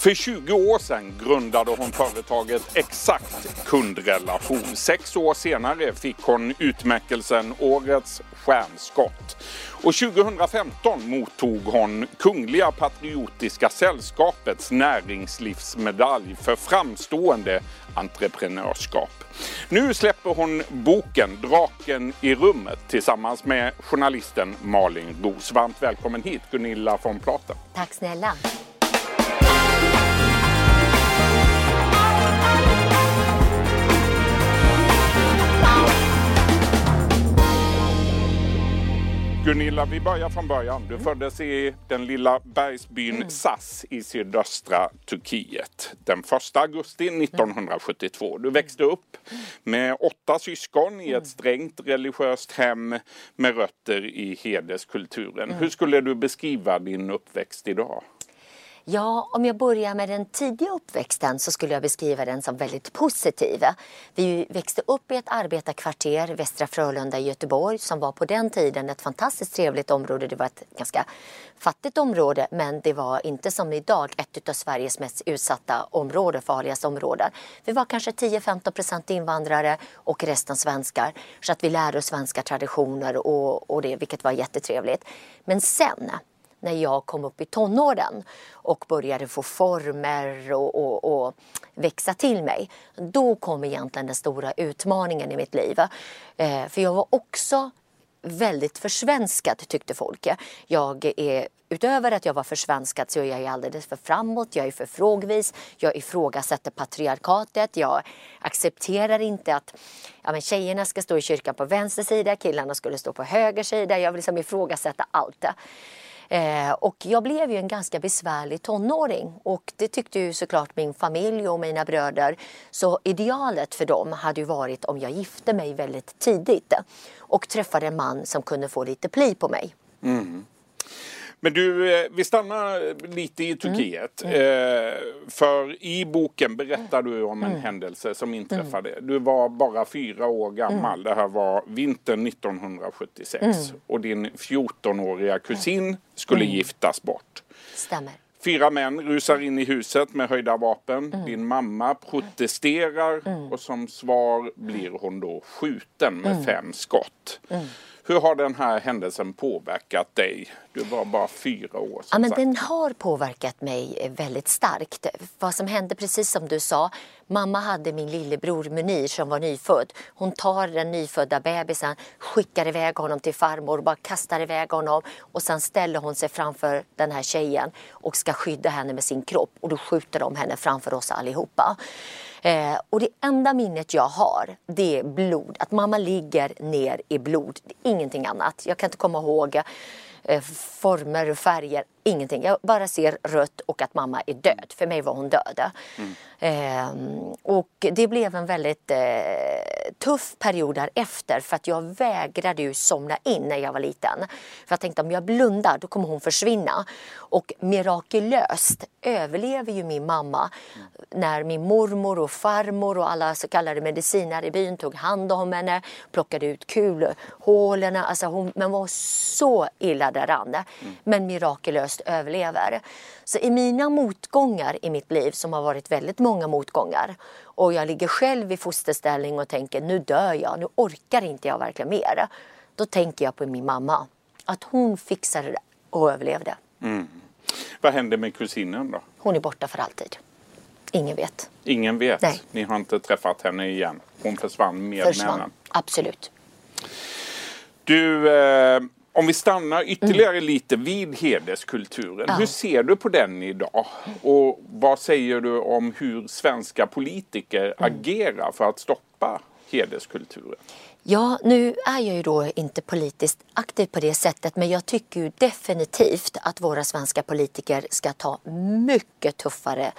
För 20 år sedan grundade hon företaget Exakt kundrelation. Sex år senare fick hon utmärkelsen Årets stjärnskott. Och 2015 mottog hon Kungliga Patriotiska Sällskapets näringslivsmedalj för framstående entreprenörskap. Nu släpper hon boken Draken i rummet tillsammans med journalisten Malin Roos. Varmt välkommen hit Gunilla von Platen. Tack snälla. Gunilla, vi börjar från början. Du föddes i den lilla bergsbyn Sass i sydöstra Turkiet den 1 augusti 1972. Du växte upp med åtta syskon i ett strängt religiöst hem med rötter i hederskulturen. Hur skulle du beskriva din uppväxt idag? Ja, om jag börjar med den tidiga uppväxten så skulle jag beskriva den som väldigt positiv. Vi växte upp i ett arbetarkvarter, Västra Frölunda i Göteborg, som var på den tiden ett fantastiskt trevligt område. Det var ett ganska fattigt område, men det var inte som idag ett av Sveriges mest utsatta områden, farligaste områden. Vi var kanske 10-15 procent invandrare och resten svenskar. Så att vi lärde oss svenska traditioner och, och det, vilket var jättetrevligt. Men sen när jag kom upp i tonåren och började få former och, och, och växa till mig. Då kom egentligen den stora utmaningen i mitt liv. Eh, för jag var också väldigt försvenskad tyckte folk. Jag är, utöver att jag var försvenskad så är jag alldeles för framåt, jag är för frågvis, jag ifrågasätter patriarkatet, jag accepterar inte att ja, men tjejerna ska stå i kyrkan på vänster sida, killarna skulle stå på höger sida, jag vill liksom ifrågasätta allt. Eh, och jag blev ju en ganska besvärlig tonåring och det tyckte ju såklart min familj och mina bröder. Så idealet för dem hade ju varit om jag gifte mig väldigt tidigt och träffade en man som kunde få lite pli på mig. Mm. Men du, eh, vi stannar lite i Turkiet. Mm. Mm. För i boken berättar du om en mm. händelse som inträffade. Du var bara fyra år gammal. Det här var vintern 1976. Och din 14-åriga kusin skulle giftas bort. Stämmer. Fyra män rusar in i huset med höjda vapen. Mm. Din mamma protesterar mm. och som svar blir hon då skjuten med mm. fem skott. Hur har den här händelsen påverkat dig? Du var bara fyra år. Ja, men den har påverkat mig väldigt starkt. Vad som hände, precis som du sa, mamma hade min lillebror Munir som var nyfödd. Hon tar den nyfödda bebisen, skickar iväg honom till farmor, bara kastar iväg honom och sen ställer hon sig framför den här tjejen och ska skydda henne med sin kropp och då skjuter de henne framför oss allihopa. Eh, och det enda minnet jag har, det är blod. Att mamma ligger ner i blod. Ingenting annat. Jag kan inte komma ihåg eh, former och färger, ingenting. Jag bara ser rött och att mamma är död. För mig var hon död. Mm. Eh, och det blev en väldigt eh, tuff period därefter för att jag vägrade ju somna in när jag var liten. För jag tänkte om jag blundar då kommer hon försvinna. Och mirakulöst överlever ju min mamma när min mormor och farmor och alla så kallade medicinare i byn tog hand om henne, plockade ut kulhålen. Alltså hon men var så illa däran. Mm. Men mirakulöst överlever. Så i mina motgångar i mitt liv, som har varit väldigt många motgångar, och jag ligger själv i fosterställning och tänker nu dör jag, nu orkar inte jag verkligen mer. Då tänker jag på min mamma. Att hon fixade det och överlevde. Mm. Vad hände med kusinen då? Hon är borta för alltid. Ingen vet. Ingen vet? Nej. Ni har inte träffat henne igen? Hon försvann med Försvann. männen? Absolut. Du, eh, om vi stannar ytterligare mm. lite vid hederskulturen. Ja. Hur ser du på den idag? Och vad säger du om hur svenska politiker Mm. agerar för att stoppa hederskulturen? Ja, nu är jag ju då inte politiskt aktiv på det sättet men jag tycker ju definitivt att våra svenska politiker ska ta mycket tuffare,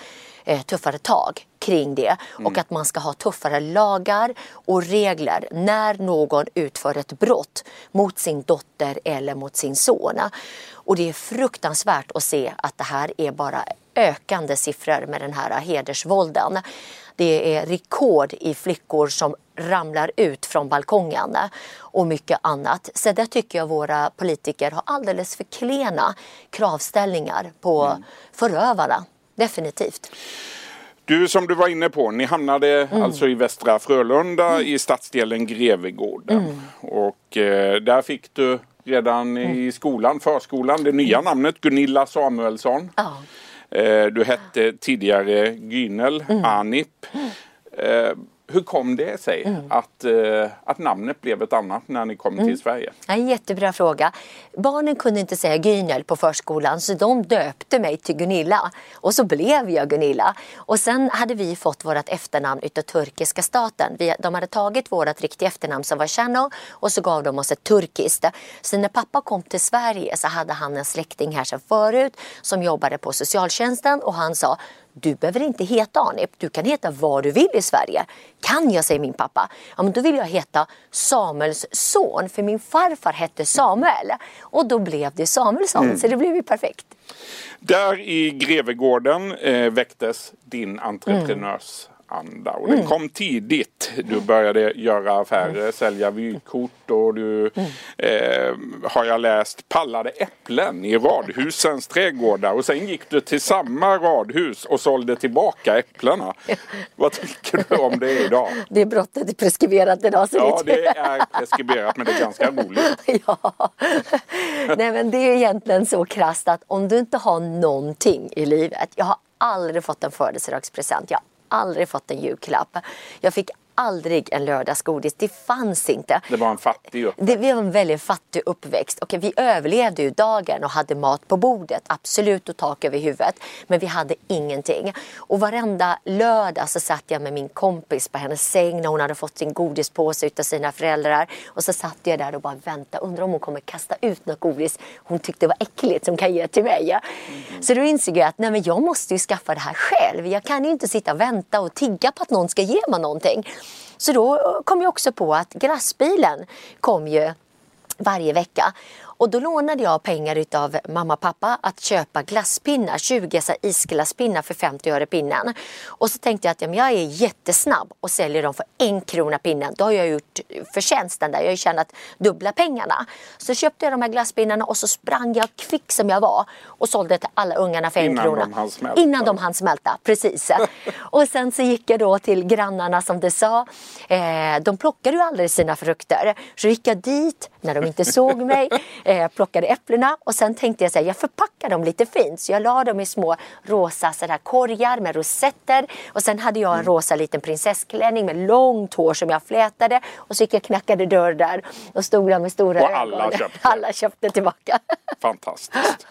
eh, tuffare tag kring det och att man ska ha tuffare lagar och regler när någon utför ett brott mot sin dotter eller mot sin son. Och det är fruktansvärt att se att det här är bara ökande siffror med den här hedersvålden. Det är rekord i flickor som ramlar ut från balkongen och mycket annat. Så där tycker jag våra politiker har alldeles för klena kravställningar på mm. förövarna. Definitivt. Du som du var inne på, ni hamnade mm. alltså i Västra Frölunda mm. i stadsdelen Grevegården. Mm. Och eh, där fick du redan i mm. skolan, förskolan, det nya namnet Gunilla Samuelsson. Eh, du hette tidigare Gynel mm. Anip. Eh, hur kom det sig mm. att, uh, att namnet blev ett annat när ni kom mm. till Sverige? En jättebra fråga. Barnen kunde inte säga Gynel på förskolan så de döpte mig till Gunilla. Och så blev jag Gunilla. Och sen hade vi fått vårt efternamn utav turkiska staten. Vi, de hade tagit vårt riktiga efternamn som var Chano och så gav de oss ett turkiskt. Så när pappa kom till Sverige så hade han en släkting här sedan förut som jobbade på socialtjänsten och han sa du behöver inte heta Anip, du kan heta vad du vill i Sverige. Kan jag, säger min pappa. Ja, men då vill jag heta Samuels son, för min farfar hette Samuel. Och då blev det Samuelsson, mm. så det blev ju perfekt. Där i Grevegården eh, väcktes din entreprenörs anda. Och den mm. kom tidigt. Du började göra affärer, mm. sälja vykort och du mm. eh, har jag läst pallade äpplen i radhusens trädgårdar. Och sen gick du till samma radhus och sålde tillbaka äpplena. Vad tycker du om det idag? Det brottet är preskriberat idag. Så ja, det är preskriberat men det är ganska roligt. ja. Nej men det är egentligen så krasst att om du inte har någonting i livet. Jag har aldrig fått en födelsedagspresent. Jag aldrig fått en julklapp. Jag fick aldrig en lördagsgodis. Det fanns inte. Det var en fattig uppväxt. Det var en väldigt fattig uppväxt. Och vi överlevde ju dagen och hade mat på bordet. Absolut och tak över huvudet. Men vi hade ingenting. Och varenda lördag så satt jag med min kompis på hennes säng när hon hade fått sin godispåse utav sina föräldrar. Och så satt jag där och bara väntade. Undrar om hon kommer kasta ut något godis hon tyckte var äckligt som kan ge till mig. Mm. Så då insåg jag att nej, men jag måste ju skaffa det här själv. Jag kan ju inte sitta och vänta och tigga på att någon ska ge mig någonting. Så då kom jag också på att glassbilen kom ju varje vecka. Och då lånade jag pengar utav mamma och pappa att köpa glasspinnar, 20 så isglasspinnar för 50 öre pinnen. Och så tänkte jag att ja, men jag är jättesnabb och säljer dem för en krona pinnen. Då har jag gjort förtjänsten där, jag har ju tjänat dubbla pengarna. Så köpte jag de här glasspinnarna och så sprang jag kvick som jag var och sålde till alla ungarna för en Innan krona. De hann smälta. Innan de hann smälta. Precis. och sen så gick jag då till grannarna som det sa. Eh, de plockade ju aldrig sina frukter. Så gick jag dit när de inte såg mig eh, plockade äpplena och sen tänkte jag att jag förpackar dem lite fint. Så jag la dem i små rosa sådär, korgar med rosetter och sen hade jag en mm. rosa liten prinsessklänning med långt hår som jag flätade och så gick jag knackade dörr där och stod där med stora och alla ögon. Köpte. Alla köpte tillbaka. Fantastiskt.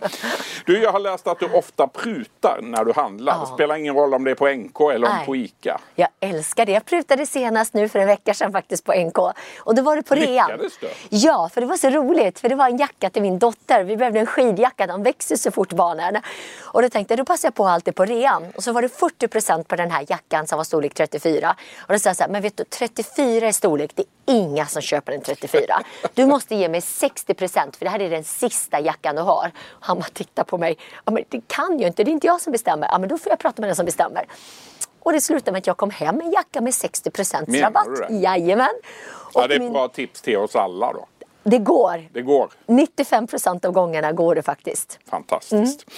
Du, jag har läst att du ofta prutar när du handlar. Ja. Spelar ingen roll om det är på NK eller om på ICA. Jag älskar det. Jag prutade senast nu för en vecka sedan faktiskt på NK. Och då var det på rean. Lyckades du? Ja, för det var så roligt. För det var en jacka till min dotter. Vi behövde en skidjacka. De växer så fort barnen. Och då tänkte jag, då passar jag på alltid på rean. Och så var det 40% på den här jackan som var storlek 34. Och då sa jag så här, men vet du 34 är storlek. Det är inga som köper en 34. Du måste ge mig 60% för det här är den sista jackan du har. Han bara tittar på mig. Ja, men det kan ju inte, det är inte jag som bestämmer. Ja, men då får jag prata med den som bestämmer. Och det slutade med att jag kom hem med en jacka med 60 rabatt. det? Jajamän. Och ja, det är ett bra tips till oss alla då. Det går. Det går. 95% av gångerna går det faktiskt. Fantastiskt. Mm.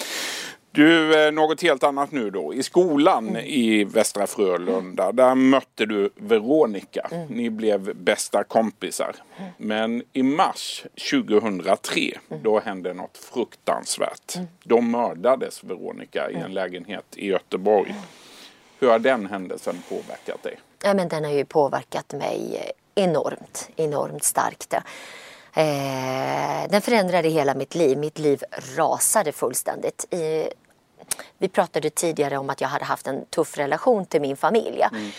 Du, eh, något helt annat nu då. I skolan mm. i Västra Frölunda, där mötte du Veronica. Mm. Ni blev bästa kompisar. Mm. Men i mars 2003, mm. då hände något fruktansvärt. Mm. Då mördades Veronica i en lägenhet i Göteborg. Hur har den händelsen påverkat dig? Ja, men den har ju påverkat mig enormt, enormt starkt. Eh, den förändrade hela mitt liv. Mitt liv rasade fullständigt. I, vi pratade tidigare om att jag hade haft en tuff relation till min familj. Mm.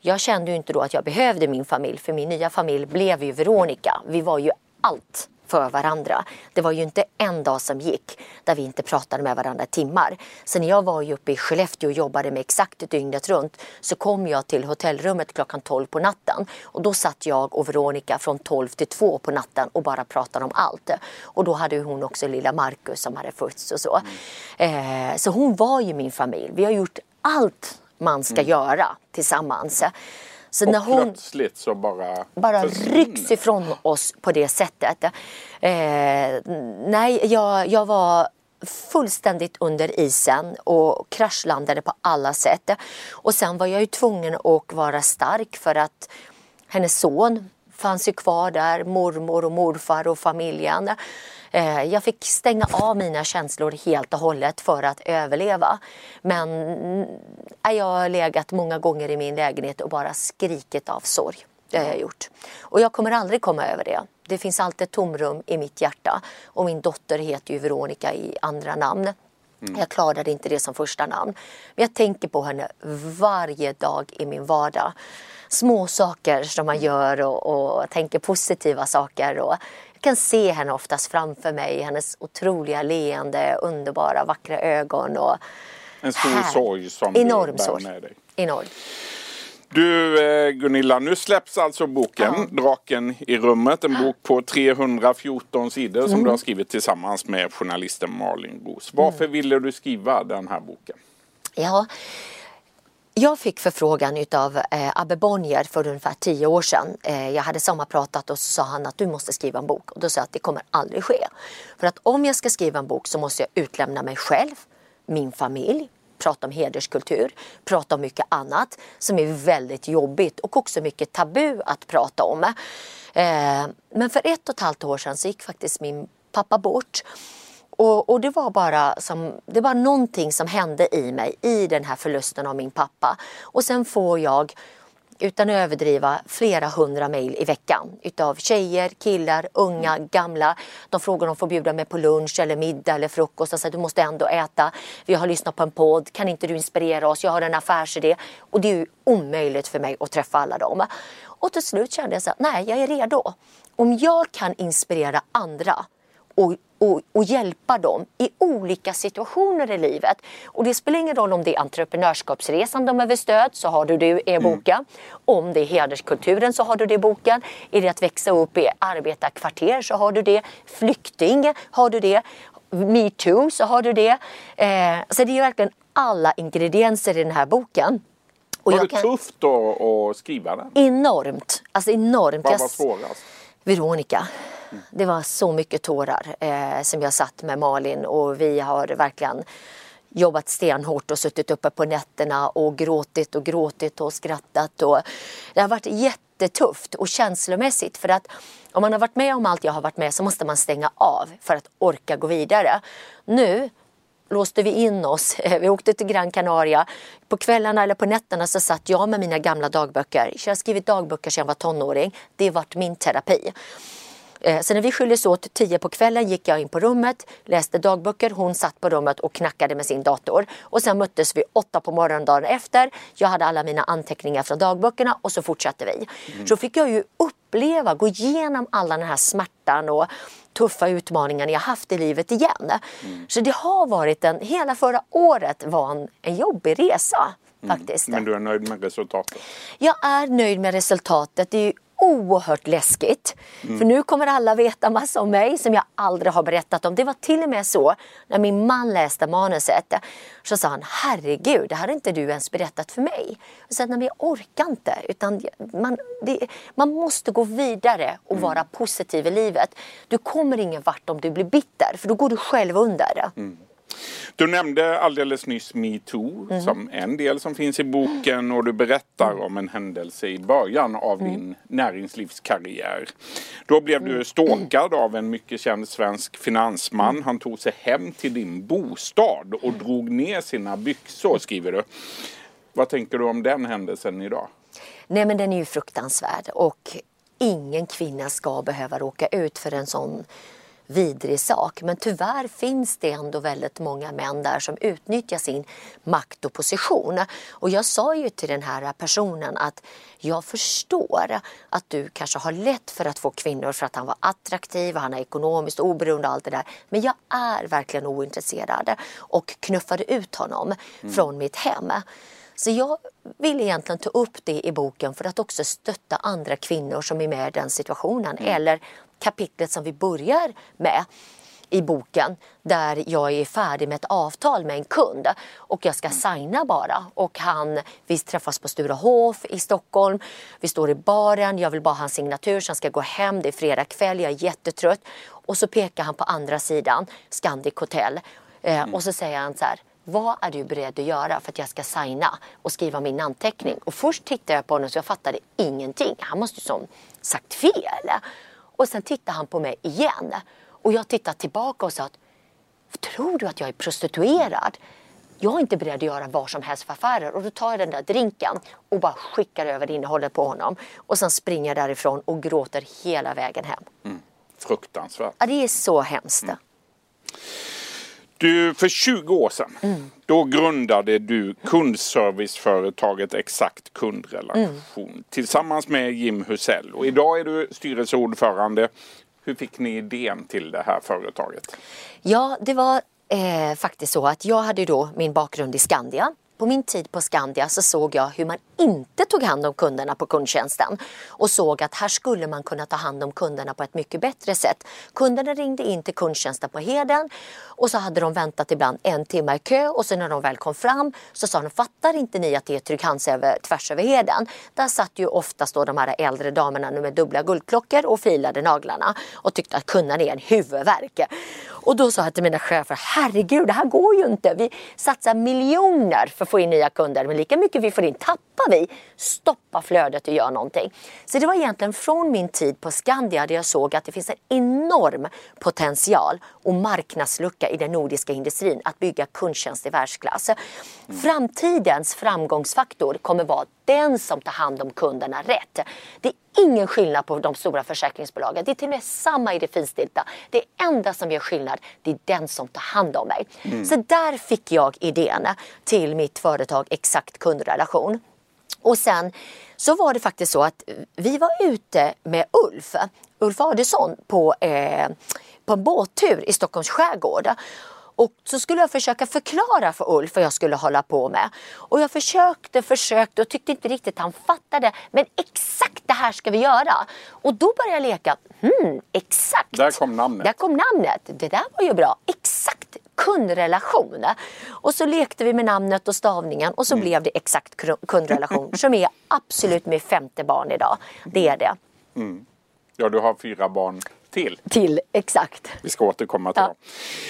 Jag kände ju inte då att jag behövde min familj för min nya familj blev ju Veronica. Vi var ju allt för varandra. Det var ju inte en dag som gick där vi inte pratade med varandra timmar. Så när jag var uppe i Skellefteå och jobbade med exakt dygnet runt så kom jag till hotellrummet klockan 12 på natten och då satt jag och Veronica från 12 till 2 på natten och bara pratade om allt. Och då hade hon också lilla Markus som hade fötts och så. Mm. Eh, så hon var ju min familj. Vi har gjort allt man ska mm. göra tillsammans. Så och när hon plötsligt så bara Bara rycks ifrån oss på det sättet. Eh, nej, jag, jag var fullständigt under isen och kraschlandade på alla sätt. Och sen var jag ju tvungen att vara stark för att hennes son fanns ju kvar där, mormor och morfar och familjen. Eh, jag fick stänga av mina känslor helt och hållet för att överleva. Men eh, jag har legat många gånger i min lägenhet och bara skrikit av sorg. Det har jag gjort. Och jag kommer aldrig komma över det. Det finns alltid ett tomrum i mitt hjärta. Och min dotter heter ju Veronica i andra namn. Mm. Jag klarade inte det som första namn. Men jag tänker på henne varje dag i min vardag. Små saker som man gör och, och tänker positiva saker. Och jag kan se henne oftast framför mig, hennes otroliga leende, underbara, vackra ögon. Och en stor här. sorg som Enorm du bär med dig. Enorm. Du eh, Gunilla, nu släpps alltså boken ja. Draken i rummet. En bok på 314 sidor som mm. du har skrivit tillsammans med journalisten Malin Roos. Varför mm. ville du skriva den här boken? Ja, jag fick förfrågan av eh, Abbe Bonnier för ungefär tio år sedan. Eh, jag hade sommarpratat och så sa han att du måste skriva en bok. Och då sa jag att det kommer aldrig ske. För att om jag ska skriva en bok så måste jag utlämna mig själv, min familj, prata om hederskultur, prata om mycket annat som är väldigt jobbigt och också mycket tabu att prata om. Eh, men för ett och ett halvt år sedan så gick faktiskt min pappa bort. Och, och, det var bara som, det var någonting som hände i mig i den här förlusten av min pappa. Och sen får jag, utan att överdriva, flera hundra mejl i veckan utav tjejer, killar, unga, gamla. De frågar om de får bjuda mig på lunch eller middag eller frukost. Säger du måste ändå äta. Vi har lyssnat på en podd. Kan inte du inspirera oss? Jag har en affärsidé. Och det är ju omöjligt för mig att träffa alla dem. Och till slut kände jag så här, nej jag är redo. Om jag kan inspirera andra och, och, och, hjälpa dem i olika situationer i livet. Och det spelar ingen roll om det är entreprenörskapsresan de behöver stöd, så har du det i mm. boken. Mm. Om det är hederskulturen så har du det i boken. Är det att växa upp i arbetarkvarter så har du det. Flykting har du det. Metoo så har du det. Eh, så det är verkligen alla ingredienser i den här boken. Och var det kan... tufft att skriva den? Enormt. Alltså enormt. Vad var svårast? Veronica. Det var så mycket tårar eh, som jag satt med Malin och vi har verkligen jobbat stenhårt och suttit uppe på nätterna och gråtit och gråtit och skrattat. Och det har varit jättetufft och känslomässigt för att om man har varit med om allt jag har varit med så måste man stänga av för att orka gå vidare. Nu låste vi in oss. Vi åkte till Gran Canaria. På kvällarna eller på nätterna så satt jag med mina gamla dagböcker. Jag har skrivit dagböcker sedan jag var tonåring. Det har varit min terapi. Eh, så när vi skildes åt tio på kvällen gick jag in på rummet, läste dagböcker, hon satt på rummet och knackade med sin dator. Och sen möttes vi åtta på morgonen dagen efter. Jag hade alla mina anteckningar från dagböckerna och så fortsatte vi. Mm. Så fick jag ju uppleva, gå igenom alla den här smärtan och tuffa utmaningar jag haft i livet igen. Mm. Så det har varit en, hela förra året var en, en jobbig resa. Mm. Faktiskt. Men du är nöjd med resultatet? Jag är nöjd med resultatet. Det är oerhört läskigt. Mm. För nu kommer alla veta massa om mig som jag aldrig har berättat om. Det var till och med så när min man läste manuset. Så sa han, herregud, det hade inte du ens berättat för mig. Jag sa, nej jag orkar inte. Utan man, det, man måste gå vidare och mm. vara positiv i livet. Du kommer ingen vart om du blir bitter, för då går du själv under. Mm. Du nämnde alldeles nyss metoo mm. som en del som finns i boken och du berättar mm. om en händelse i början av mm. din näringslivskarriär. Då blev du mm. stalkad av en mycket känd svensk finansman. Mm. Han tog sig hem till din bostad och drog ner sina byxor skriver du. Vad tänker du om den händelsen idag? Nej men den är ju fruktansvärd och ingen kvinna ska behöva råka ut för en sån vidrig sak. Men tyvärr finns det ändå väldigt många män där som utnyttjar sin makt och position. Och jag sa ju till den här personen att jag förstår att du kanske har lätt för att få kvinnor för att han var attraktiv, han är ekonomiskt oberoende och allt det där. Men jag är verkligen ointresserad och knuffade ut honom mm. från mitt hem. Så jag vill egentligen ta upp det i boken för att också stötta andra kvinnor som är med i den situationen. Mm. Eller kapitlet som vi börjar med i boken där jag är färdig med ett avtal med en kund och jag ska mm. signa bara och han, vi träffas på Sturehof i Stockholm, vi står i baren, jag vill bara ha en signatur han ska gå hem, det är fredag kväll, jag är jättetrött och så pekar han på andra sidan, Scandic Hotel eh, mm. och så säger han så här vad är du beredd att göra för att jag ska signa och skriva min namnteckning? Och först tittade jag på honom så jag fattade ingenting. Han måste ju som sagt fel. Och sen tittade han på mig igen. Och jag tittade tillbaka och sa att tror du att jag är prostituerad? Jag är inte beredd att göra vad som helst för affärer. Och då tar jag den där drinken och bara skickar över innehållet på honom. Och sen springer jag därifrån och gråter hela vägen hem. Mm. Fruktansvärt. Ja, det är så hemskt. Mm. Du, för 20 år sedan, mm. då grundade du kundserviceföretaget Exakt kundrelation mm. tillsammans med Jim Husell. Och idag är du styrelseordförande. Hur fick ni idén till det här företaget? Ja, det var eh, faktiskt så att jag hade då min bakgrund i Skandia på min tid på Skandia så såg jag hur man inte tog hand om kunderna på kundtjänsten och såg att här skulle man kunna ta hand om kunderna på ett mycket bättre sätt. Kunderna ringde in till kundtjänsten på Heden och så hade de väntat ibland en timme i kö och så när de väl kom fram så sa de fattar inte ni att det är Trygg över, tvärs över Heden? Där satt ju oftast då de här äldre damerna med dubbla guldklockor och filade naglarna och tyckte att kunderna är en huvudvärk. Och då sa jag till mina chefer, herregud det här går ju inte. Vi satsar miljoner för få in nya kunder men lika mycket vi får in tappar vi. Stoppa flödet och gör någonting. Så det var egentligen från min tid på Skandia där jag såg att det finns en enorm potential och marknadslucka i den nordiska industrin att bygga kundtjänst i världsklass. Mm. Framtidens framgångsfaktor kommer vara den som tar hand om kunderna rätt. Det är ingen skillnad på de stora försäkringsbolagen. Det är till och med samma i det finstilta. Det enda som gör skillnad, det är den som tar hand om mig. Mm. Så där fick jag idén till mitt företag Exakt kundrelation. Och sen så var det faktiskt så att vi var ute med Ulf, Ulf Adelsson på, eh, på en båttur i Stockholms skärgård. Och så skulle jag försöka förklara för Ulf vad jag skulle hålla på med. Och jag försökte, försökte och tyckte inte riktigt han fattade. Men exakt det här ska vi göra. Och då började jag leka. Hmm, exakt. Där kom namnet. Där kom namnet. Det där var ju bra. Exakt kundrelation. Och så lekte vi med namnet och stavningen och så mm. blev det exakt kundrelation som är absolut mitt femte barn idag. Det är det. Mm. Ja, du har fyra barn till. Till, exakt. Vi ska återkomma till ja. dem.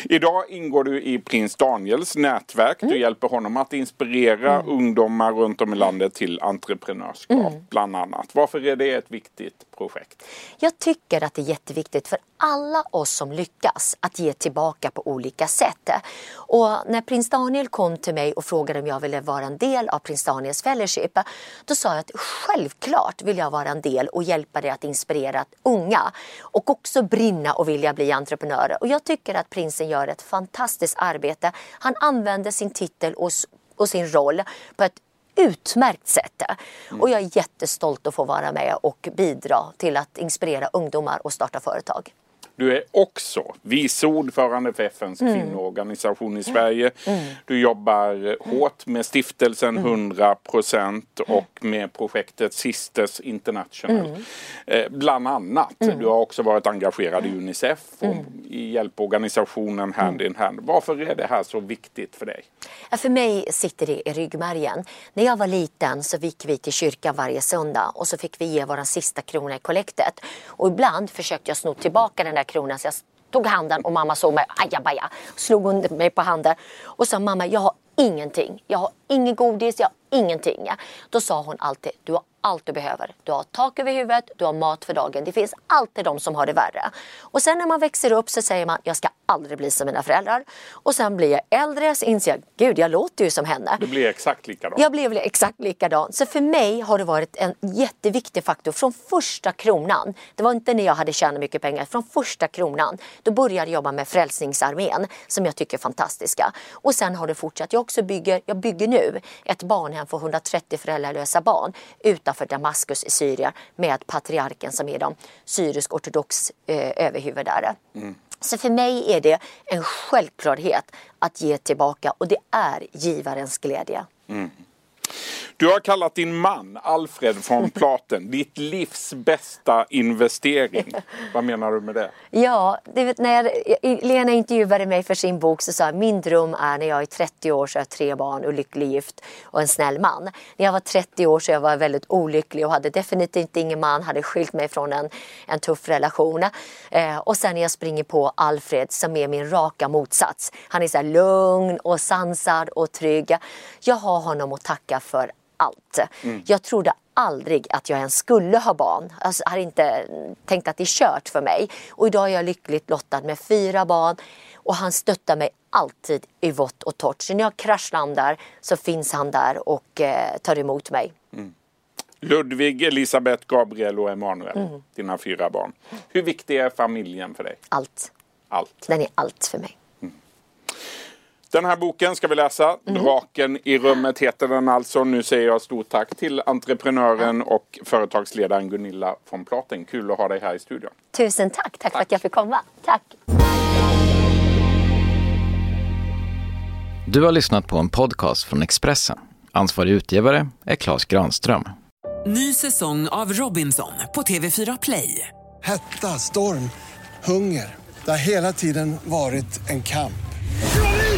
Idag ingår du i prins Daniels nätverk. Mm. Du hjälper honom att inspirera mm. ungdomar runt om i landet till entreprenörskap mm. bland annat. Varför är det ett viktigt projekt? Jag tycker att det är jätteviktigt för alla oss som lyckas att ge tillbaka på olika sätt. Och när prins Daniel kom till mig och frågade om jag ville vara en del av prins Daniels fellowship då sa jag att självklart vill jag vara en del och hjälpa dig att inspirera unga och också brinna och vilja bli entreprenörer. Och jag tycker att prinsen gör ett fantastiskt arbete. Han använder sin titel och, och sin roll på ett utmärkt sätt. Mm. Och jag är jättestolt att få vara med och bidra till att inspirera ungdomar och starta företag. Du är också vice ordförande för FNs mm. kvinnoorganisation i Sverige. Mm. Du jobbar hårt med stiftelsen 100 mm. och med projektet Sisters International. Mm. Eh, bland annat. Mm. Du har också varit engagerad i Unicef och mm. i hjälporganisationen Hand in Hand. Varför är det här så viktigt för dig? Ja, för mig sitter det i ryggmärgen. När jag var liten så gick vi till kyrkan varje söndag och så fick vi ge vår sista krona i kollektet. Och ibland försökte jag sno tillbaka den där kronan. Så jag tog handen och mamma såg mig, ajabaja, slog under mig på handen och sa mamma jag har ingenting, jag har ingen godis, jag har ingenting. Då sa hon alltid, du har allt du behöver. Du har tak över huvudet, du har mat för dagen. Det finns alltid de som har det värre. Och sen när man växer upp så säger man, jag ska aldrig bli som mina föräldrar. Och sen blir jag äldre så inser jag, gud jag låter ju som henne. Du blir exakt likadan. Jag blev exakt likadan. Så för mig har det varit en jätteviktig faktor från första kronan. Det var inte när jag hade tjänat mycket pengar, från första kronan. Då började jag jobba med Frälsningsarmén som jag tycker är fantastiska. Och sen har det fortsatt. Jag också bygger, jag bygger nu ett barnhem för 130 föräldralösa barn utanför Damaskus i Syrien med patriarken som är de syrisk-ortodox eh, överhuvud där. Mm. Så för mig är det en självklarhet att ge tillbaka och det är givarens glädje. Mm. Du har kallat din man Alfred von Platen ditt livs bästa investering. Vad menar du med det? Ja, det vet, när jag, Lena intervjuade mig för sin bok så sa jag min dröm är när jag är 30 år så har jag tre barn och lycklig gift och en snäll man. När jag var 30 år så jag var väldigt olycklig och hade definitivt ingen man, hade skilt mig från en, en tuff relation. Eh, och sen när jag springer på Alfred som är min raka motsats. Han är så lugn och sansad och trygg. Jag har honom att tacka för allt. Mm. Jag trodde aldrig att jag ens skulle ha barn. Alltså, jag hade inte tänkt att det är kört för mig. Och idag är jag lyckligt lottad med fyra barn och han stöttar mig alltid i vått och torrt. Så när jag kraschlandar så finns han där och eh, tar emot mig. Mm. Ludvig, Elisabeth, Gabriel och Emanuel, mm. dina fyra barn. Hur viktig är familjen för dig? Allt. Allt. Den är allt för mig. Den här boken ska vi läsa. Mm. Draken i rummet heter den alltså. Nu säger jag stort tack till entreprenören och företagsledaren Gunilla von Platen. Kul att ha dig här i studion. Tusen tack. Tack, tack. för att jag fick komma. Tack. Du har lyssnat på en podcast från Expressen. Ansvarig utgivare är Klas Granström. Ny säsong av Robinson på TV4 Play. Hetta, storm, hunger. Det har hela tiden varit en kamp.